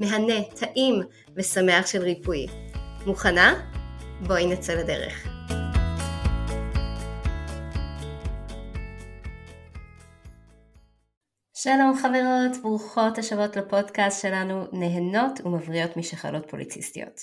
מהנה, טעים ושמח של ריפוי. מוכנה? בואי נצא לדרך. שלום חברות, ברוכות השבות לפודקאסט שלנו נהנות ומבריות משחלות פוליציסטיות.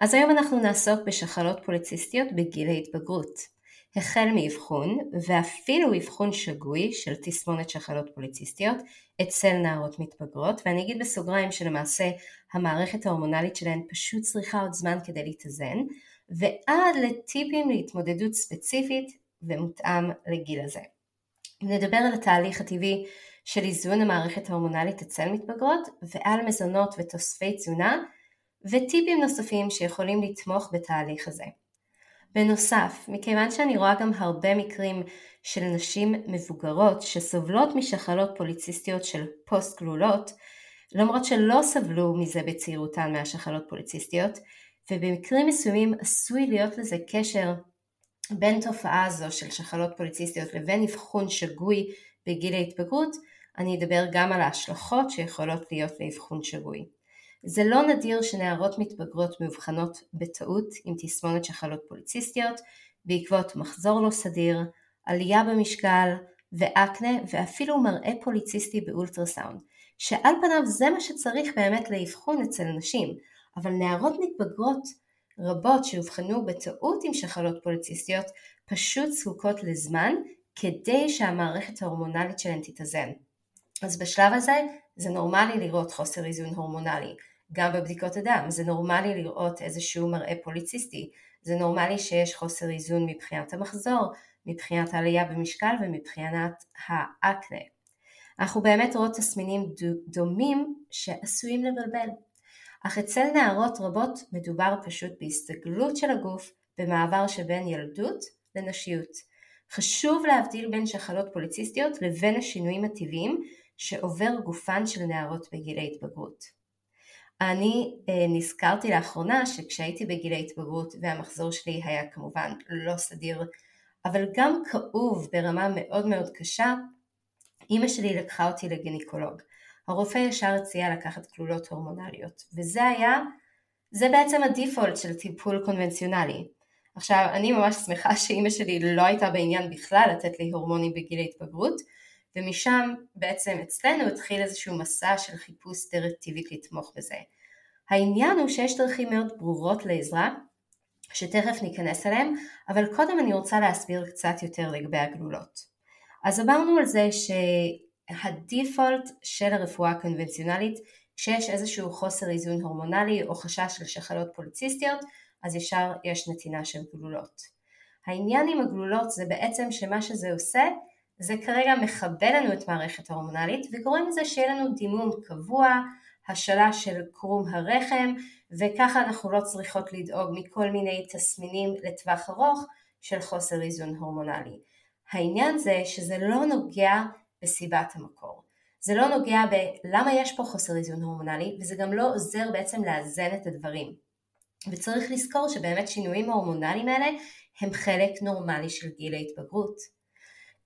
אז היום אנחנו נעסוק בשחלות פוליציסטיות בגיל ההתבגרות. החל מאבחון, ואפילו אבחון שגוי של תסמונת שחלות פוליציסטיות אצל נערות מתבגרות, ואני אגיד בסוגריים שלמעשה המערכת ההורמונלית שלהן פשוט צריכה עוד זמן כדי להתאזן, ועד לטיפים להתמודדות ספציפית ומותאם לגיל הזה. נדבר על התהליך הטבעי של איזון המערכת ההורמונלית אצל מתבגרות, ועל מזונות ותוספי תזונה, וטיפים נוספים שיכולים לתמוך בתהליך הזה. בנוסף, מכיוון שאני רואה גם הרבה מקרים של נשים מבוגרות שסובלות משחלות פוליציסטיות של פוסט גלולות, למרות שלא סבלו מזה בצעירותן מהשחלות פוליציסטיות, ובמקרים מסוימים עשוי להיות לזה קשר בין תופעה זו של שחלות פוליציסטיות לבין אבחון שגוי בגיל ההתבגרות, אני אדבר גם על ההשלכות שיכולות להיות לאבחון שגוי. זה לא נדיר שנערות מתבגרות מאובחנות בטעות עם תסמונת שחלות פוליציסטיות בעקבות מחזור לא סדיר, עלייה במשקל ואקנה ואפילו מראה פוליציסטי באולטרסאונד, שעל פניו זה מה שצריך באמת לאבחון אצל נשים, אבל נערות מתבגרות רבות שאובחנו בטעות עם שחלות פוליציסטיות פשוט זקוקות לזמן כדי שהמערכת ההורמונלית שלהן תתאזן. אז בשלב הזה זה נורמלי לראות חוסר איזון הורמונלי, גם בבדיקות הדם, זה נורמלי לראות איזשהו מראה פוליציסטי, זה נורמלי שיש חוסר איזון מבחינת המחזור, מבחינת העלייה במשקל ומבחינת האקנה. אנחנו באמת רואות תסמינים דומים שעשויים לבלבל. אך אצל נערות רבות מדובר פשוט בהסתגלות של הגוף במעבר שבין ילדות לנשיות. חשוב להבדיל בין שחלות פוליציסטיות לבין השינויים הטבעיים שעובר גופן של נערות בגיל ההתבגרות. אני אה, נזכרתי לאחרונה שכשהייתי בגיל ההתבגרות והמחזור שלי היה כמובן לא סדיר אבל גם כאוב ברמה מאוד מאוד קשה, אימא שלי לקחה אותי לגניקולוג. הרופא ישר הציע לקחת כלולות הורמונליות וזה היה, זה בעצם הדיפולט של טיפול קונבנציונלי. עכשיו אני ממש שמחה שאימא שלי לא הייתה בעניין בכלל לתת לי הורמונים בגיל ההתבגרות ומשם בעצם אצלנו התחיל איזשהו מסע של חיפוש דרך טבעית לתמוך בזה. העניין הוא שיש דרכים מאוד ברורות לעזרה, שתכף ניכנס אליהם, אבל קודם אני רוצה להסביר קצת יותר לגבי הגלולות. אז אמרנו על זה שהדיפולט של הרפואה הקונבנציונלית, כשיש איזשהו חוסר איזון הורמונלי או חשש של שחלות פוליציסטיות, אז ישר יש נתינה של גלולות. העניין עם הגלולות זה בעצם שמה שזה עושה זה כרגע מכבה לנו את מערכת ההורמונלית וגורם לזה שיהיה לנו דימום קבוע, השלה של קרום הרחם וככה אנחנו לא צריכות לדאוג מכל מיני תסמינים לטווח ארוך של חוסר איזון הורמונלי. העניין זה שזה לא נוגע בסיבת המקור. זה לא נוגע בלמה יש פה חוסר איזון הורמונלי וזה גם לא עוזר בעצם לאזן את הדברים. וצריך לזכור שבאמת שינויים ההורמונליים האלה הם חלק נורמלי של גיל ההתבגרות.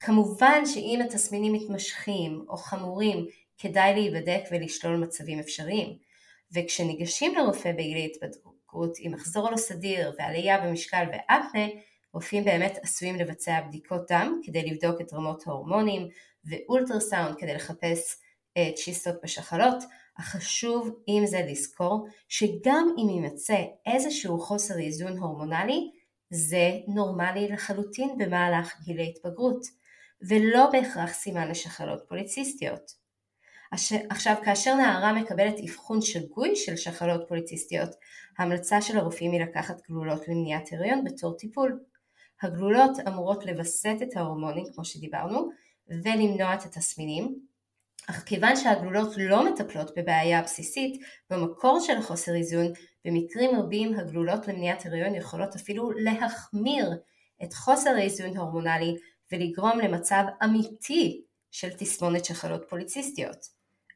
כמובן שאם התסמינים מתמשכים או חמורים כדאי להיבדק ולשלול מצבים אפשריים. וכשניגשים לרופא בגיל התבדקות עם מחזור לא סדיר ועלייה במשקל ואקנה, רופאים באמת עשויים לבצע בדיקות דם כדי לבדוק את רמות ההורמונים ואולטרסאונד כדי לחפש אה, צ'יסטות בשחלות, אך חשוב עם זה לזכור שגם אם יימצא איזשהו חוסר איזון הורמונלי, זה נורמלי לחלוטין במהלך גיל ההתבגרות, ולא בהכרח סימן לשחלות פוליציסטיות. עכשיו, כאשר נערה מקבלת אבחון שגוי של שחלות פוליציסטיות, ההמלצה של הרופאים היא לקחת גלולות למניעת הריון בתור טיפול. הגלולות אמורות לווסת את ההורמונים, כמו שדיברנו, ולמנוע את התסמינים, אך כיוון שהגלולות לא מטפלות בבעיה הבסיסית, במקור של החוסר איזון, במקרים רבים הגלולות למניעת הריון יכולות אפילו להחמיר את חוסר האיזון ההורמונלי ולגרום למצב אמיתי של תסמונת שחלות פוליציסטיות.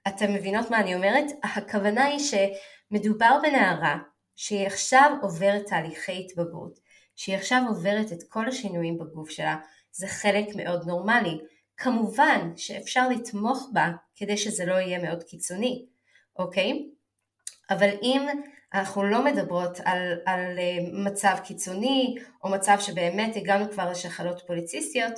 אתם מבינות מה אני אומרת? הכוונה היא שמדובר בנערה שהיא עכשיו עוברת תהליכי התבגרות, שהיא עכשיו עוברת את כל השינויים בגוף שלה, זה חלק מאוד נורמלי. כמובן שאפשר לתמוך בה כדי שזה לא יהיה מאוד קיצוני, אוקיי? אבל אם אנחנו לא מדברות על, על אה, מצב קיצוני או מצב שבאמת הגענו כבר לשחלות פוליציסטיות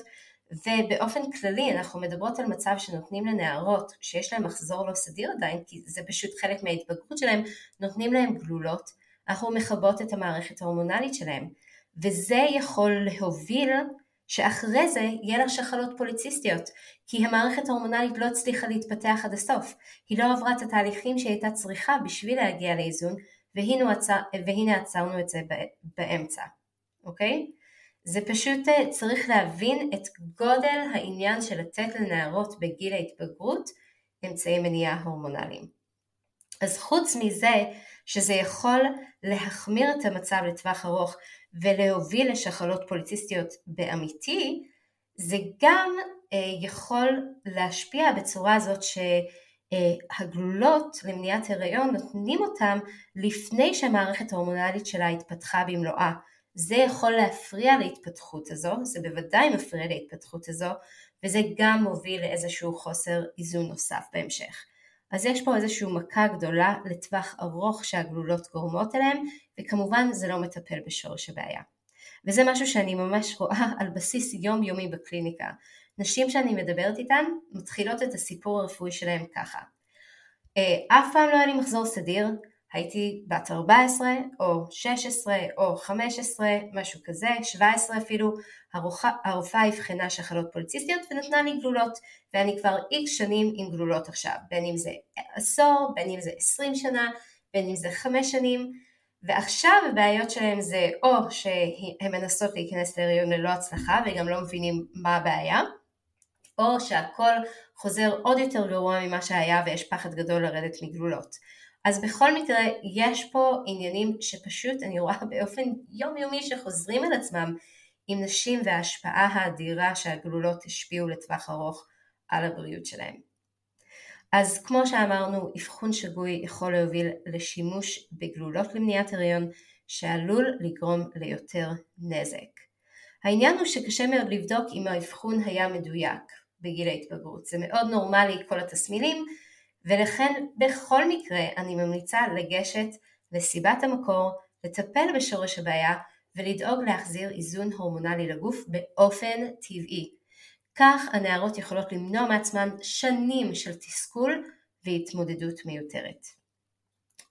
ובאופן כללי אנחנו מדברות על מצב שנותנים לנערות שיש להן מחזור לא סדיר עדיין כי זה פשוט חלק מההתבגרות שלהן נותנים להן גלולות אנחנו מכבות את המערכת ההורמונלית שלהן וזה יכול להוביל שאחרי זה יהיה לה שחלות פוליציסטיות, כי המערכת ההורמונלית לא הצליחה להתפתח עד הסוף, היא לא עברה את התהליכים שהיא הייתה צריכה בשביל להגיע לאיזון, והנה, עצר, והנה עצרנו את זה באמצע, אוקיי? זה פשוט אה, צריך להבין את גודל העניין של לתת לנערות בגיל ההתבגרות אמצעי מניעה הורמונליים. אז חוץ מזה שזה יכול להחמיר את המצב לטווח ארוך ולהוביל לשחלות פוליציסטיות באמיתי, זה גם אה, יכול להשפיע בצורה הזאת שהגלולות למניעת הריון נותנים אותם לפני שהמערכת ההורמונלית שלה התפתחה במלואה. זה יכול להפריע להתפתחות הזו, זה בוודאי מפריע להתפתחות הזו, וזה גם מוביל לאיזשהו חוסר איזון נוסף בהמשך. אז יש פה איזושהי מכה גדולה לטווח ארוך שהגלולות גורמות אליהם, וכמובן זה לא מטפל בשורש הבעיה. וזה משהו שאני ממש רואה על בסיס יומיומי בקליניקה. נשים שאני מדברת איתן מתחילות את הסיפור הרפואי שלהם ככה. אה, אף פעם לא היה לי מחזור סדיר, הייתי בת 14 או 16 או 15, משהו כזה, 17 אפילו, הרופאה אבחנה שחלות פוליציסטיות ונתנה לי גלולות, ואני כבר איקס שנים עם גלולות עכשיו, בין אם זה עשור, בין אם זה 20 שנה, בין אם זה 5 שנים, ועכשיו הבעיות שלהם זה או שהן מנסות להיכנס להריון ללא הצלחה וגם לא מבינים מה הבעיה, או שהכל חוזר עוד יותר גרוע ממה שהיה ויש פחד גדול לרדת מגלולות. אז בכל מקרה יש פה עניינים שפשוט אני רואה באופן יומיומי שחוזרים על עצמם עם נשים וההשפעה האדירה שהגלולות השפיעו לטווח ארוך על הבריאות שלהם. אז כמו שאמרנו, אבחון שגוי יכול להוביל לשימוש בגלולות למניעת הריון שעלול לגרום ליותר נזק. העניין הוא שקשה מאוד לבדוק אם האבחון היה מדויק בגיל ההתבגרות. זה מאוד נורמלי כל התסמינים, ולכן בכל מקרה אני ממליצה לגשת לסיבת המקור, לטפל בשורש הבעיה ולדאוג להחזיר איזון הורמונלי לגוף באופן טבעי. כך הנערות יכולות למנוע מעצמן שנים של תסכול והתמודדות מיותרת.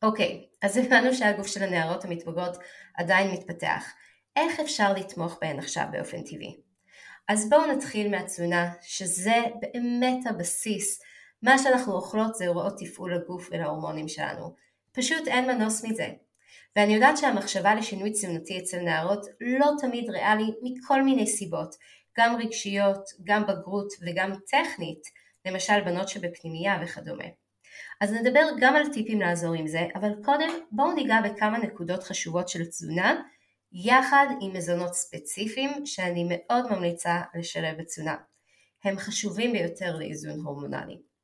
אוקיי, אז הבנו שהגוף של הנערות המתבגרות עדיין מתפתח. איך אפשר לתמוך בהן עכשיו באופן טבעי? אז בואו נתחיל מהתזונה, שזה באמת הבסיס מה שאנחנו אוכלות זה הוראות תפעול הגוף ולהורמונים שלנו. פשוט אין מנוס מזה. ואני יודעת שהמחשבה לשינוי תזונתי אצל נערות לא תמיד ריאלי מכל מיני סיבות, גם רגשיות, גם בגרות וגם טכנית, למשל בנות שבפנימייה וכדומה. אז נדבר גם על טיפים לעזור עם זה, אבל קודם בואו ניגע בכמה נקודות חשובות של תזונה, יחד עם מזונות ספציפיים שאני מאוד ממליצה לשלב בתזונה. הם חשובים ביותר לאיזון הורמונלי.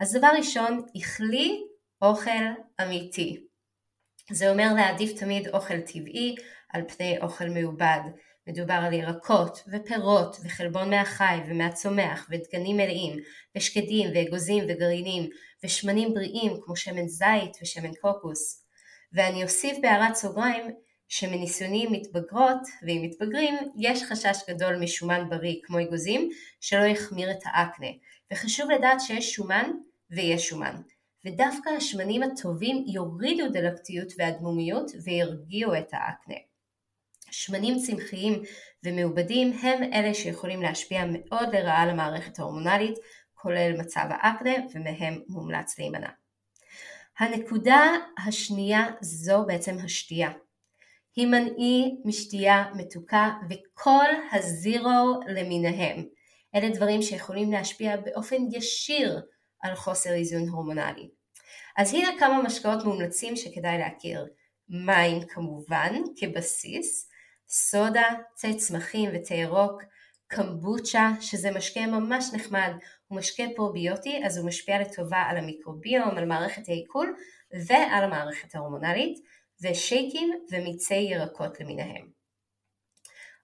אז דבר ראשון, אכלי אוכל אמיתי. זה אומר להעדיף תמיד אוכל טבעי על פני אוכל מעובד. מדובר על ירקות ופירות וחלבון מהחי ומהצומח ודגנים מלאים ושקדים ואגוזים וגרעינים ושמנים בריאים כמו שמן זית ושמן קוקוס. ואני אוסיף בהערת סוגריים שמניסיוני מתבגרות ועם מתבגרים יש חשש גדול משומן בריא כמו אגוזים שלא יחמיר את האקנה וחשוב לדעת שיש שומן ויש שומן. ודווקא השמנים הטובים יורידו דלקתיות ואדמומיות וירגיעו את האקנה. שמנים צמחיים ומעובדים הם אלה שיכולים להשפיע מאוד לרעה על המערכת ההורמונלית, כולל מצב האקנה, ומהם מומלץ להימנע. הנקודה השנייה זו בעצם השתייה. הימנעי משתייה מתוקה וכל הזירו למיניהם. אלה דברים שיכולים להשפיע באופן ישיר על חוסר איזון הורמונלי. אז הנה כמה משקאות מומלצים שכדאי להכיר. מים כמובן כבסיס, סודה, תה צמחים ותה ירוק, קמבוצ'ה שזה משקה ממש נחמד, הוא משקה פרוביוטי אז הוא משפיע לטובה על המיקרוביום, על מערכת העיכול ועל המערכת ההורמונלית, ושייקים ומיצי ירקות למיניהם.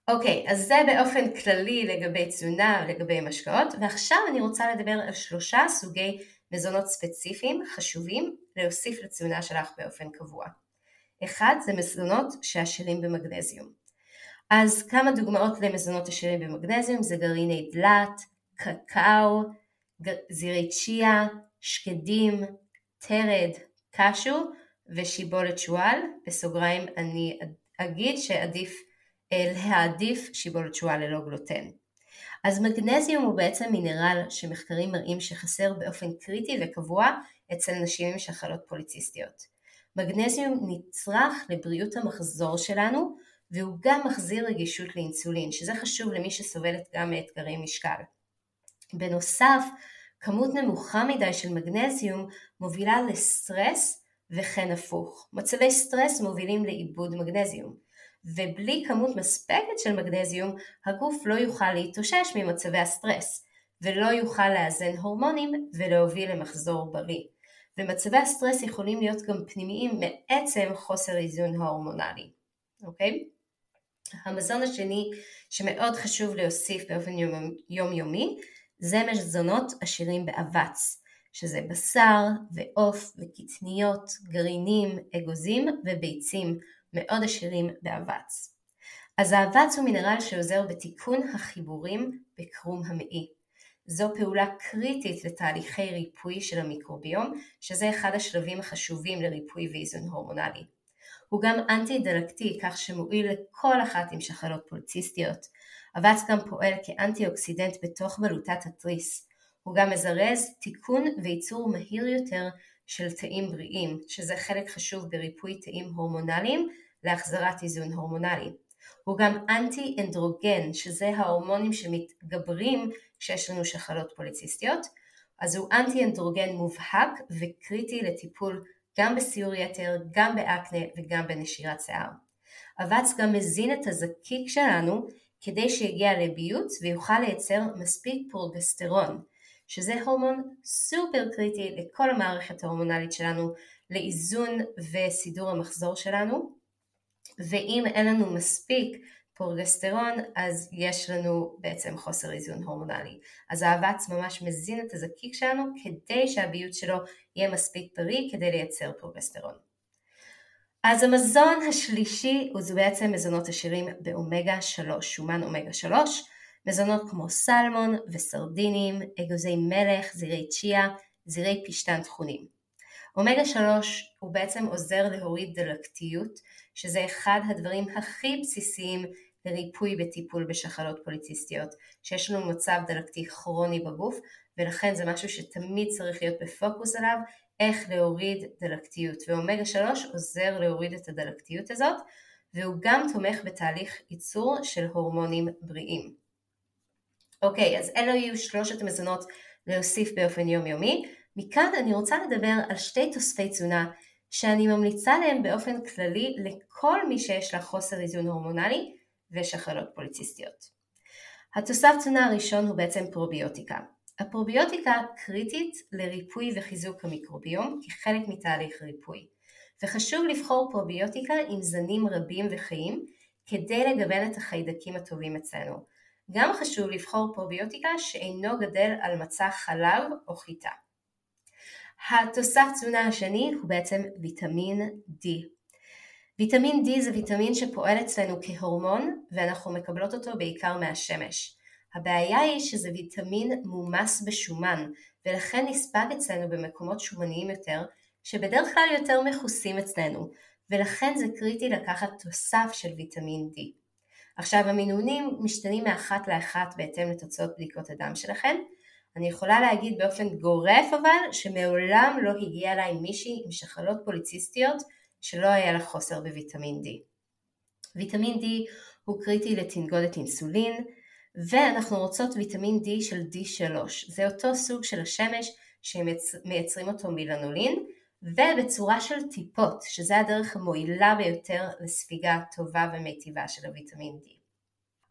אוקיי, אז זה באופן כללי לגבי תזונה ולגבי משקאות, ועכשיו אני רוצה לדבר על שלושה סוגי מזונות ספציפיים חשובים להוסיף לתזונה שלך באופן קבוע. אחד זה מזונות שעשירים במגנזיום. אז כמה דוגמאות למזונות עשירים במגנזיום זה גרעיני דלת, קקאו, זירי צ'יה, שקדים, תרד, קשו ושיבולת שועל, בסוגריים אני אגיד שעדיף להעדיף שיבולת שועל ללא גלוטן. אז מגנזיום הוא בעצם מינרל שמחקרים מראים שחסר באופן קריטי וקבוע אצל נשים עם שחלות פוליציסטיות. מגנזיום נצרך לבריאות המחזור שלנו והוא גם מחזיר רגישות לאינסולין, שזה חשוב למי שסובלת גם מאתגרי משקל. בנוסף, כמות נמוכה מדי של מגנזיום מובילה לסטרס וכן הפוך. מצבי סטרס מובילים לאיבוד מגנזיום. ובלי כמות מספקת של מגנזיום, הגוף לא יוכל להתאושש ממצבי הסטרס, ולא יוכל לאזן הורמונים ולהוביל למחזור בריא. ומצבי הסטרס יכולים להיות גם פנימיים מעצם חוסר איזון ההורמונלי, אוקיי? המזון השני שמאוד חשוב להוסיף באופן יומיומי זה מזונות עשירים באבץ, שזה בשר ועוף וקטניות, גרעינים, אגוזים וביצים, מאוד עשירים באבץ. אז האבץ הוא מינרל שעוזר בתיקון החיבורים בקרום המעי. זו פעולה קריטית לתהליכי ריפוי של המיקרוביום, שזה אחד השלבים החשובים לריפוי ואיזון הורמונלי. הוא גם אנטי דלקתי, כך שמועיל לכל אחת עם שחלות פולציסטיות. אבץ גם פועל כאנטי אוקסידנט בתוך בלוטת התריס. הוא גם מזרז תיקון וייצור מהיר יותר של תאים בריאים, שזה חלק חשוב בריפוי תאים הורמונליים להחזרת איזון הורמונלי. הוא גם אנטי אנדרוגן, שזה ההורמונים שמתגברים כשיש לנו שחלות פוליציסטיות, אז הוא אנטי אנדרוגן מובהק וקריטי לטיפול גם בשיעור יתר, גם באקנה וגם בנשירת שיער. אבץ גם מזין את הזקיק שלנו כדי שיגיע לביוץ ויוכל לייצר מספיק פרוגסטרון, שזה הורמון סופר קריטי לכל המערכת ההורמונלית שלנו, לאיזון וסידור המחזור שלנו, ואם אין לנו מספיק פרוגסטרון אז יש לנו בעצם חוסר איזון הורמונלי. אז האבץ ממש מזין את הזקיק שלנו כדי שהביוץ שלו יהיה מספיק בריא כדי לייצר פרוגסטרון. אז המזון השלישי הוא בעצם מזונות עשירים באומגה 3, שומן אומגה 3, מזונות כמו סלמון וסרדינים, אגוזי מלך, זירי צ'יה, זירי פשטן טחונים. אומגה 3 הוא בעצם עוזר להוריד דלקתיות, שזה אחד הדברים הכי בסיסיים לריפוי בטיפול בשחלות פוליציסטיות, שיש לנו מצב דלקתי כרוני בגוף, ולכן זה משהו שתמיד צריך להיות בפוקוס עליו, איך להוריד דלקתיות, ואומגה 3 עוזר להוריד את הדלקתיות הזאת, והוא גם תומך בתהליך ייצור של הורמונים בריאים. אוקיי, אז אלו יהיו שלושת המזונות להוסיף באופן יומיומי. מכאן אני רוצה לדבר על שתי תוספי תזונה שאני ממליצה להם באופן כללי לכל מי שיש לה חוסר איזון הורמונלי ושחלות פוליציסטיות. התוסף תזונה הראשון הוא בעצם פרוביוטיקה. הפרוביוטיקה קריטית לריפוי וחיזוק המיקרוביום כחלק מתהליך ריפוי, וחשוב לבחור פרוביוטיקה עם זנים רבים וחיים כדי לגוון את החיידקים הטובים אצלנו. גם חשוב לבחור פרוביוטיקה שאינו גדל על מצע חלב או חיטה. התוסף תזונה השני הוא בעצם ויטמין D. ויטמין D זה ויטמין שפועל אצלנו כהורמון ואנחנו מקבלות אותו בעיקר מהשמש. הבעיה היא שזה ויטמין מומס בשומן ולכן נספג אצלנו במקומות שומניים יותר, שבדרך כלל יותר מכוסים אצלנו, ולכן זה קריטי לקחת תוסף של ויטמין D. עכשיו המינונים משתנים מאחת לאחת בהתאם לתוצאות בדיקות הדם שלכם. אני יכולה להגיד באופן גורף אבל שמעולם לא הגיע אליי מישהי עם שחלות פוליציסטיות שלא היה לה חוסר בוויטמין D. ויטמין D הוא קריטי לתנגודת אינסולין ואנחנו רוצות ויטמין D של D3, זה אותו סוג של השמש שמייצרים אותו מלנולין ובצורה של טיפות, שזה הדרך המועילה ביותר לספיגה טובה ומיטיבה של הוויטמין D.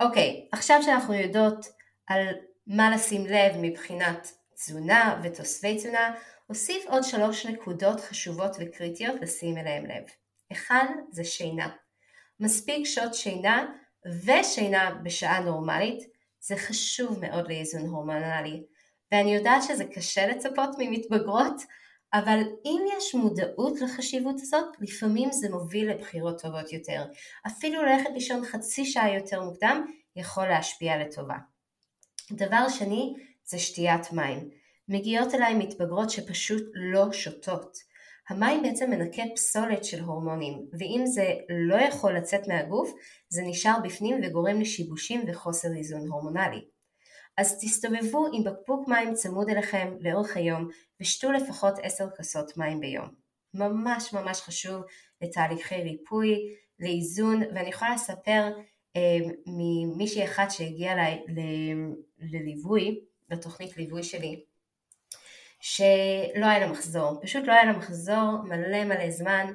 אוקיי, עכשיו שאנחנו יודעות על מה לשים לב מבחינת תזונה ותוספי תזונה, אוסיף עוד שלוש נקודות חשובות וקריטיות לשים אליהם לב. אחד זה שינה. מספיק שעות שינה ושינה בשעה נורמלית, זה חשוב מאוד לאיזון הורמונלי. ואני יודעת שזה קשה לצפות ממתבגרות, אבל אם יש מודעות לחשיבות הזאת, לפעמים זה מוביל לבחירות טובות יותר. אפילו ללכת לישון חצי שעה יותר מוקדם יכול להשפיע לטובה. דבר שני זה שתיית מים. מגיעות אליי מתבגרות שפשוט לא שותות. המים בעצם מנקה פסולת של הורמונים, ואם זה לא יכול לצאת מהגוף, זה נשאר בפנים וגורם לשיבושים וחוסר איזון הורמונלי. אז תסתובבו עם בקבוק מים צמוד אליכם לאורך היום ושתו לפחות 10 כוסות מים ביום. ממש ממש חשוב לתהליכי ריפוי, לאיזון, ואני יכולה לספר ממישהי אחת שהגיעה לליווי, לתוכנית ליווי שלי, שלא היה לה מחזור, פשוט לא היה לה מחזור מלא מלא זמן,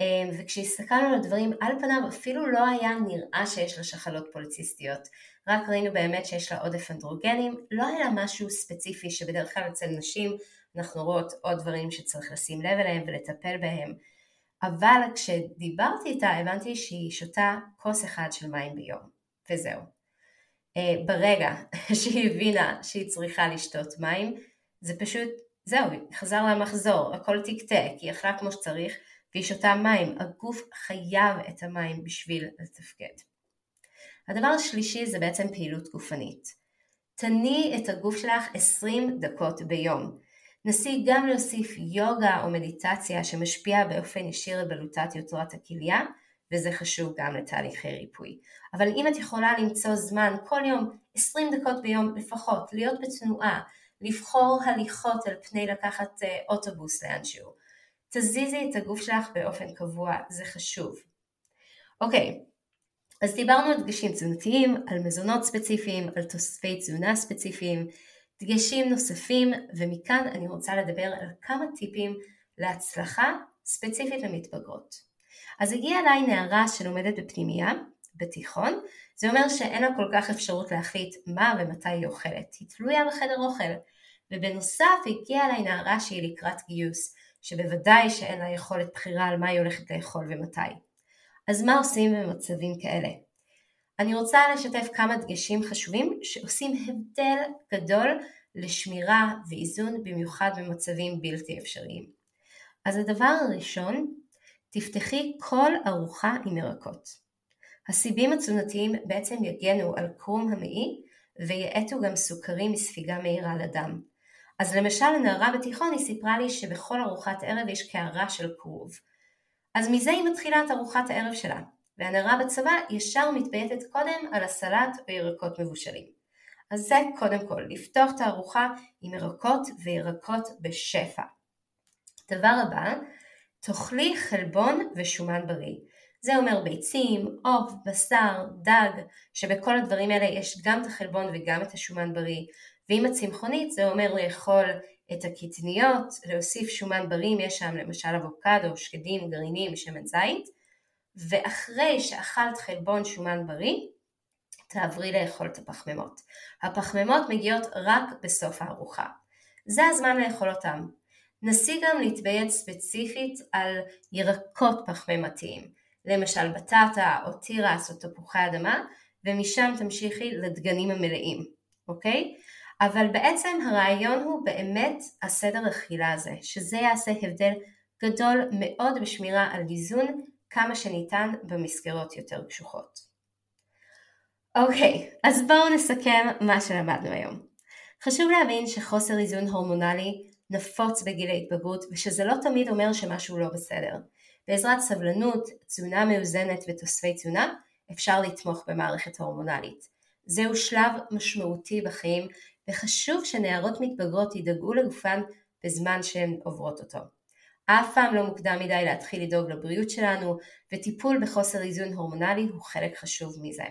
אה, וכשהסתכלנו על הדברים על פניו אפילו לא היה נראה שיש לה שחלות פוליציסטיות. רק ראינו באמת שיש לה עודף אנדרוגנים, לא היה משהו ספציפי שבדרך כלל אצל נשים אנחנו רואות עוד דברים שצריך לשים לב אליהם ולטפל בהם, אבל כשדיברתי איתה הבנתי שהיא שותה כוס אחד של מים ביום, וזהו. אה, ברגע שהיא הבינה שהיא צריכה לשתות מים, זה פשוט, זהו, חזר לה מחזור, הכל תקתק, היא אכלה כמו שצריך, והיא שותה מים, הגוף חייב את המים בשביל לתפקד. הדבר השלישי זה בעצם פעילות גופנית. תניעי את הגוף שלך 20 דקות ביום. נסי גם להוסיף יוגה או מדיטציה שמשפיע באופן ישיר על בלוטת יוצרת הכליה, וזה חשוב גם לתהליכי ריפוי. אבל אם את יכולה למצוא זמן כל יום, 20 דקות ביום לפחות, להיות בתנועה, לבחור הליכות על פני לקחת אה, אוטובוס לאנשהו, תזיזי את הגוף שלך באופן קבוע, זה חשוב. אוקיי, אז דיברנו על דגשים תזונתיים, על מזונות ספציפיים, על תוספי תזונה ספציפיים, דגשים נוספים, ומכאן אני רוצה לדבר על כמה טיפים להצלחה ספציפית למתבגרות. אז הגיעה אליי נערה שלומדת בפנימייה, בתיכון, זה אומר שאין לה כל כך אפשרות להחליט מה ומתי היא אוכלת, היא תלויה בחדר אוכל. ובנוסף הגיעה אליי נערה שהיא לקראת גיוס, שבוודאי שאין לה יכולת בחירה על מה היא הולכת לאכול ומתי. אז מה עושים במצבים כאלה? אני רוצה לשתף כמה דגשים חשובים שעושים הבדל גדול לשמירה ואיזון במיוחד במצבים בלתי אפשריים. אז הדבר הראשון, תפתחי כל ארוחה עם ירקות. הסיבים התזונתיים בעצם יגנו על קרום המעי ויאטו גם סוכרים מספיגה מהירה לדם. אז למשל הנערה בתיכון היא סיפרה לי שבכל ארוחת ערב יש קערה של כרוב. אז מזה היא מתחילה את ארוחת הערב שלה, והנערה בצבא ישר מתבייתת קודם על הסלט או ירקות מבושלים. אז זה קודם כל, לפתוח את הארוחה עם ירקות וירקות בשפע. דבר הבא, תאכלי חלבון ושומן בריא. זה אומר ביצים, עוף, בשר, דג, שבכל הדברים האלה יש גם את החלבון וגם את השומן בריא, ואם הצמחונית זה אומר לאכול את הקטניות, להוסיף שומן בריא, יש שם למשל אבוקדו, שקדים, גרעינים, שמן זית, ואחרי שאכלת חלבון שומן בריא, תעברי לאכול את הפחמימות. הפחמימות מגיעות רק בסוף הארוחה. זה הזמן לאכול אותם. נסי גם להתביית ספציפית על ירקות פחמימתיים, למשל בטטה או תירס או תפוחי אדמה, ומשם תמשיכי לדגנים המלאים, אוקיי? אבל בעצם הרעיון הוא באמת הסדר אכילה הזה, שזה יעשה הבדל גדול מאוד בשמירה על איזון כמה שניתן במסגרות יותר קשוחות. אוקיי, אז בואו נסכם מה שלמדנו היום. חשוב להבין שחוסר איזון הורמונלי נפוץ בגיל ההתבגרות ושזה לא תמיד אומר שמשהו לא בסדר. בעזרת סבלנות, תזונה מאוזנת ותוספי תזונה אפשר לתמוך במערכת ההורמונלית. זהו שלב משמעותי בחיים וחשוב שנערות מתבגרות ידאגו לגופן בזמן שהן עוברות אותו. אף פעם לא מוקדם מדי להתחיל לדאוג לבריאות שלנו וטיפול בחוסר איזון הורמונלי הוא חלק חשוב מזה.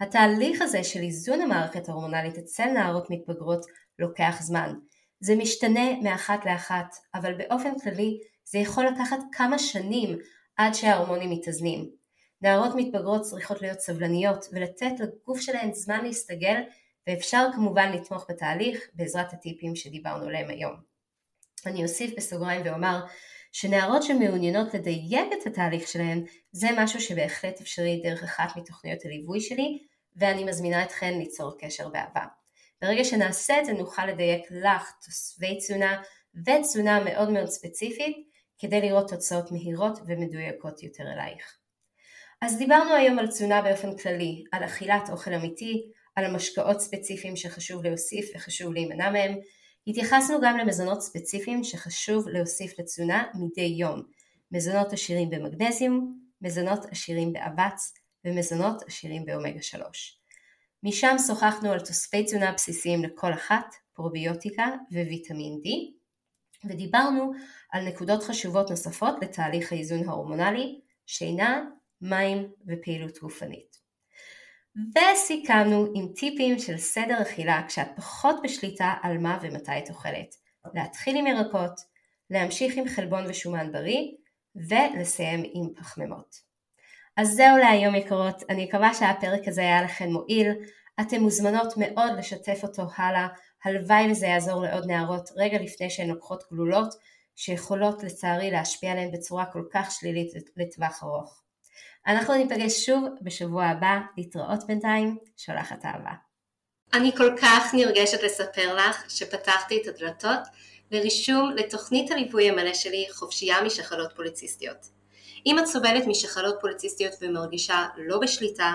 התהליך הזה של איזון המערכת ההורמונלית אצל נערות מתבגרות לוקח זמן. זה משתנה מאחת לאחת, אבל באופן כללי זה יכול לקחת כמה שנים עד שההורמונים מתאזנים. נערות מתבגרות צריכות להיות סבלניות ולתת לגוף שלהן זמן להסתגל ואפשר כמובן לתמוך בתהליך בעזרת הטיפים שדיברנו עליהם היום. אני אוסיף בסוגריים ואומר שנערות שמעוניינות לדייק את התהליך שלהן זה משהו שבהחלט אפשרי דרך אחת מתוכניות הליווי שלי ואני מזמינה אתכן ליצור קשר באהבה. ברגע שנעשה את זה נוכל לדייק לך תוספי תזונה ותזונה מאוד מאוד ספציפית כדי לראות תוצאות מהירות ומדויקות יותר אלייך. אז דיברנו היום על תזונה באופן כללי, על אכילת אוכל אמיתי, על משקאות ספציפיים שחשוב להוסיף וחשוב להימנע מהם, התייחסנו גם למזונות ספציפיים שחשוב להוסיף לתזונה מדי יום, מזונות עשירים במגנזיום, מזונות עשירים באבץ ומזונות עשירים באומגה 3. משם שוחחנו על תוספי תזונה בסיסיים לכל אחת, פרוביוטיקה וויטמין D, ודיברנו על נקודות חשובות נוספות לתהליך האיזון ההורמונלי, שינה, מים ופעילות גופנית. וסיכמנו עם טיפים של סדר אכילה כשאת פחות בשליטה על מה ומתי את אוכלת. להתחיל עם ירקות, להמשיך עם חלבון ושומן בריא, ולסיים עם פחמימות. אז זהו להיום יקרות, אני מקווה שהפרק הזה היה לכם מועיל, אתן מוזמנות מאוד לשתף אותו הלאה, הלוואי וזה יעזור לעוד נערות רגע לפני שהן לוקחות גלולות, שיכולות לצערי להשפיע עליהן בצורה כל כך שלילית לטווח ארוך. אנחנו ניפגש שוב בשבוע הבא, להתראות בינתיים, שולחת אהבה. אני כל כך נרגשת לספר לך שפתחתי את הדלתות לרישום לתוכנית הליווי המלא שלי חופשייה משחלות פוליציסטיות. אם את סובלת משחלות פוליציסטיות ומרגישה לא בשליטה,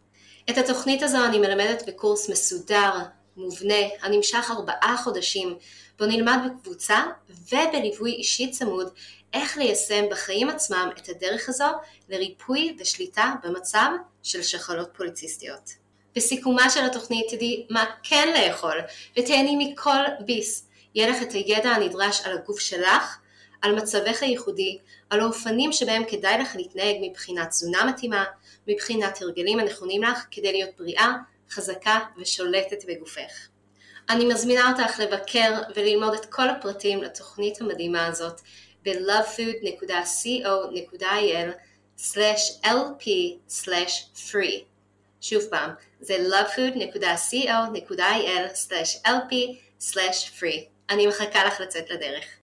את התוכנית הזו אני מלמדת בקורס מסודר, מובנה, הנמשך ארבעה חודשים, בו נלמד בקבוצה ובליווי אישי צמוד איך ליישם בחיים עצמם את הדרך הזו לריפוי ושליטה במצב של שחלות פוליציסטיות. בסיכומה של התוכנית תדעי מה כן לאכול ותהני מכל ביס. יהיה לך את הידע הנדרש על הגוף שלך, על מצבך הייחודי, על האופנים שבהם כדאי לך להתנהג מבחינת תזונה מתאימה, מבחינת הרגלים הנכונים לך כדי להיות בריאה, חזקה ושולטת בגופך. אני מזמינה אותך לבקר וללמוד את כל הפרטים לתוכנית המדהימה הזאת ב-lovefood.co.il/lp/free שוב פעם, זה lovefood.co.il/lp/free אני מחכה לך לצאת לדרך.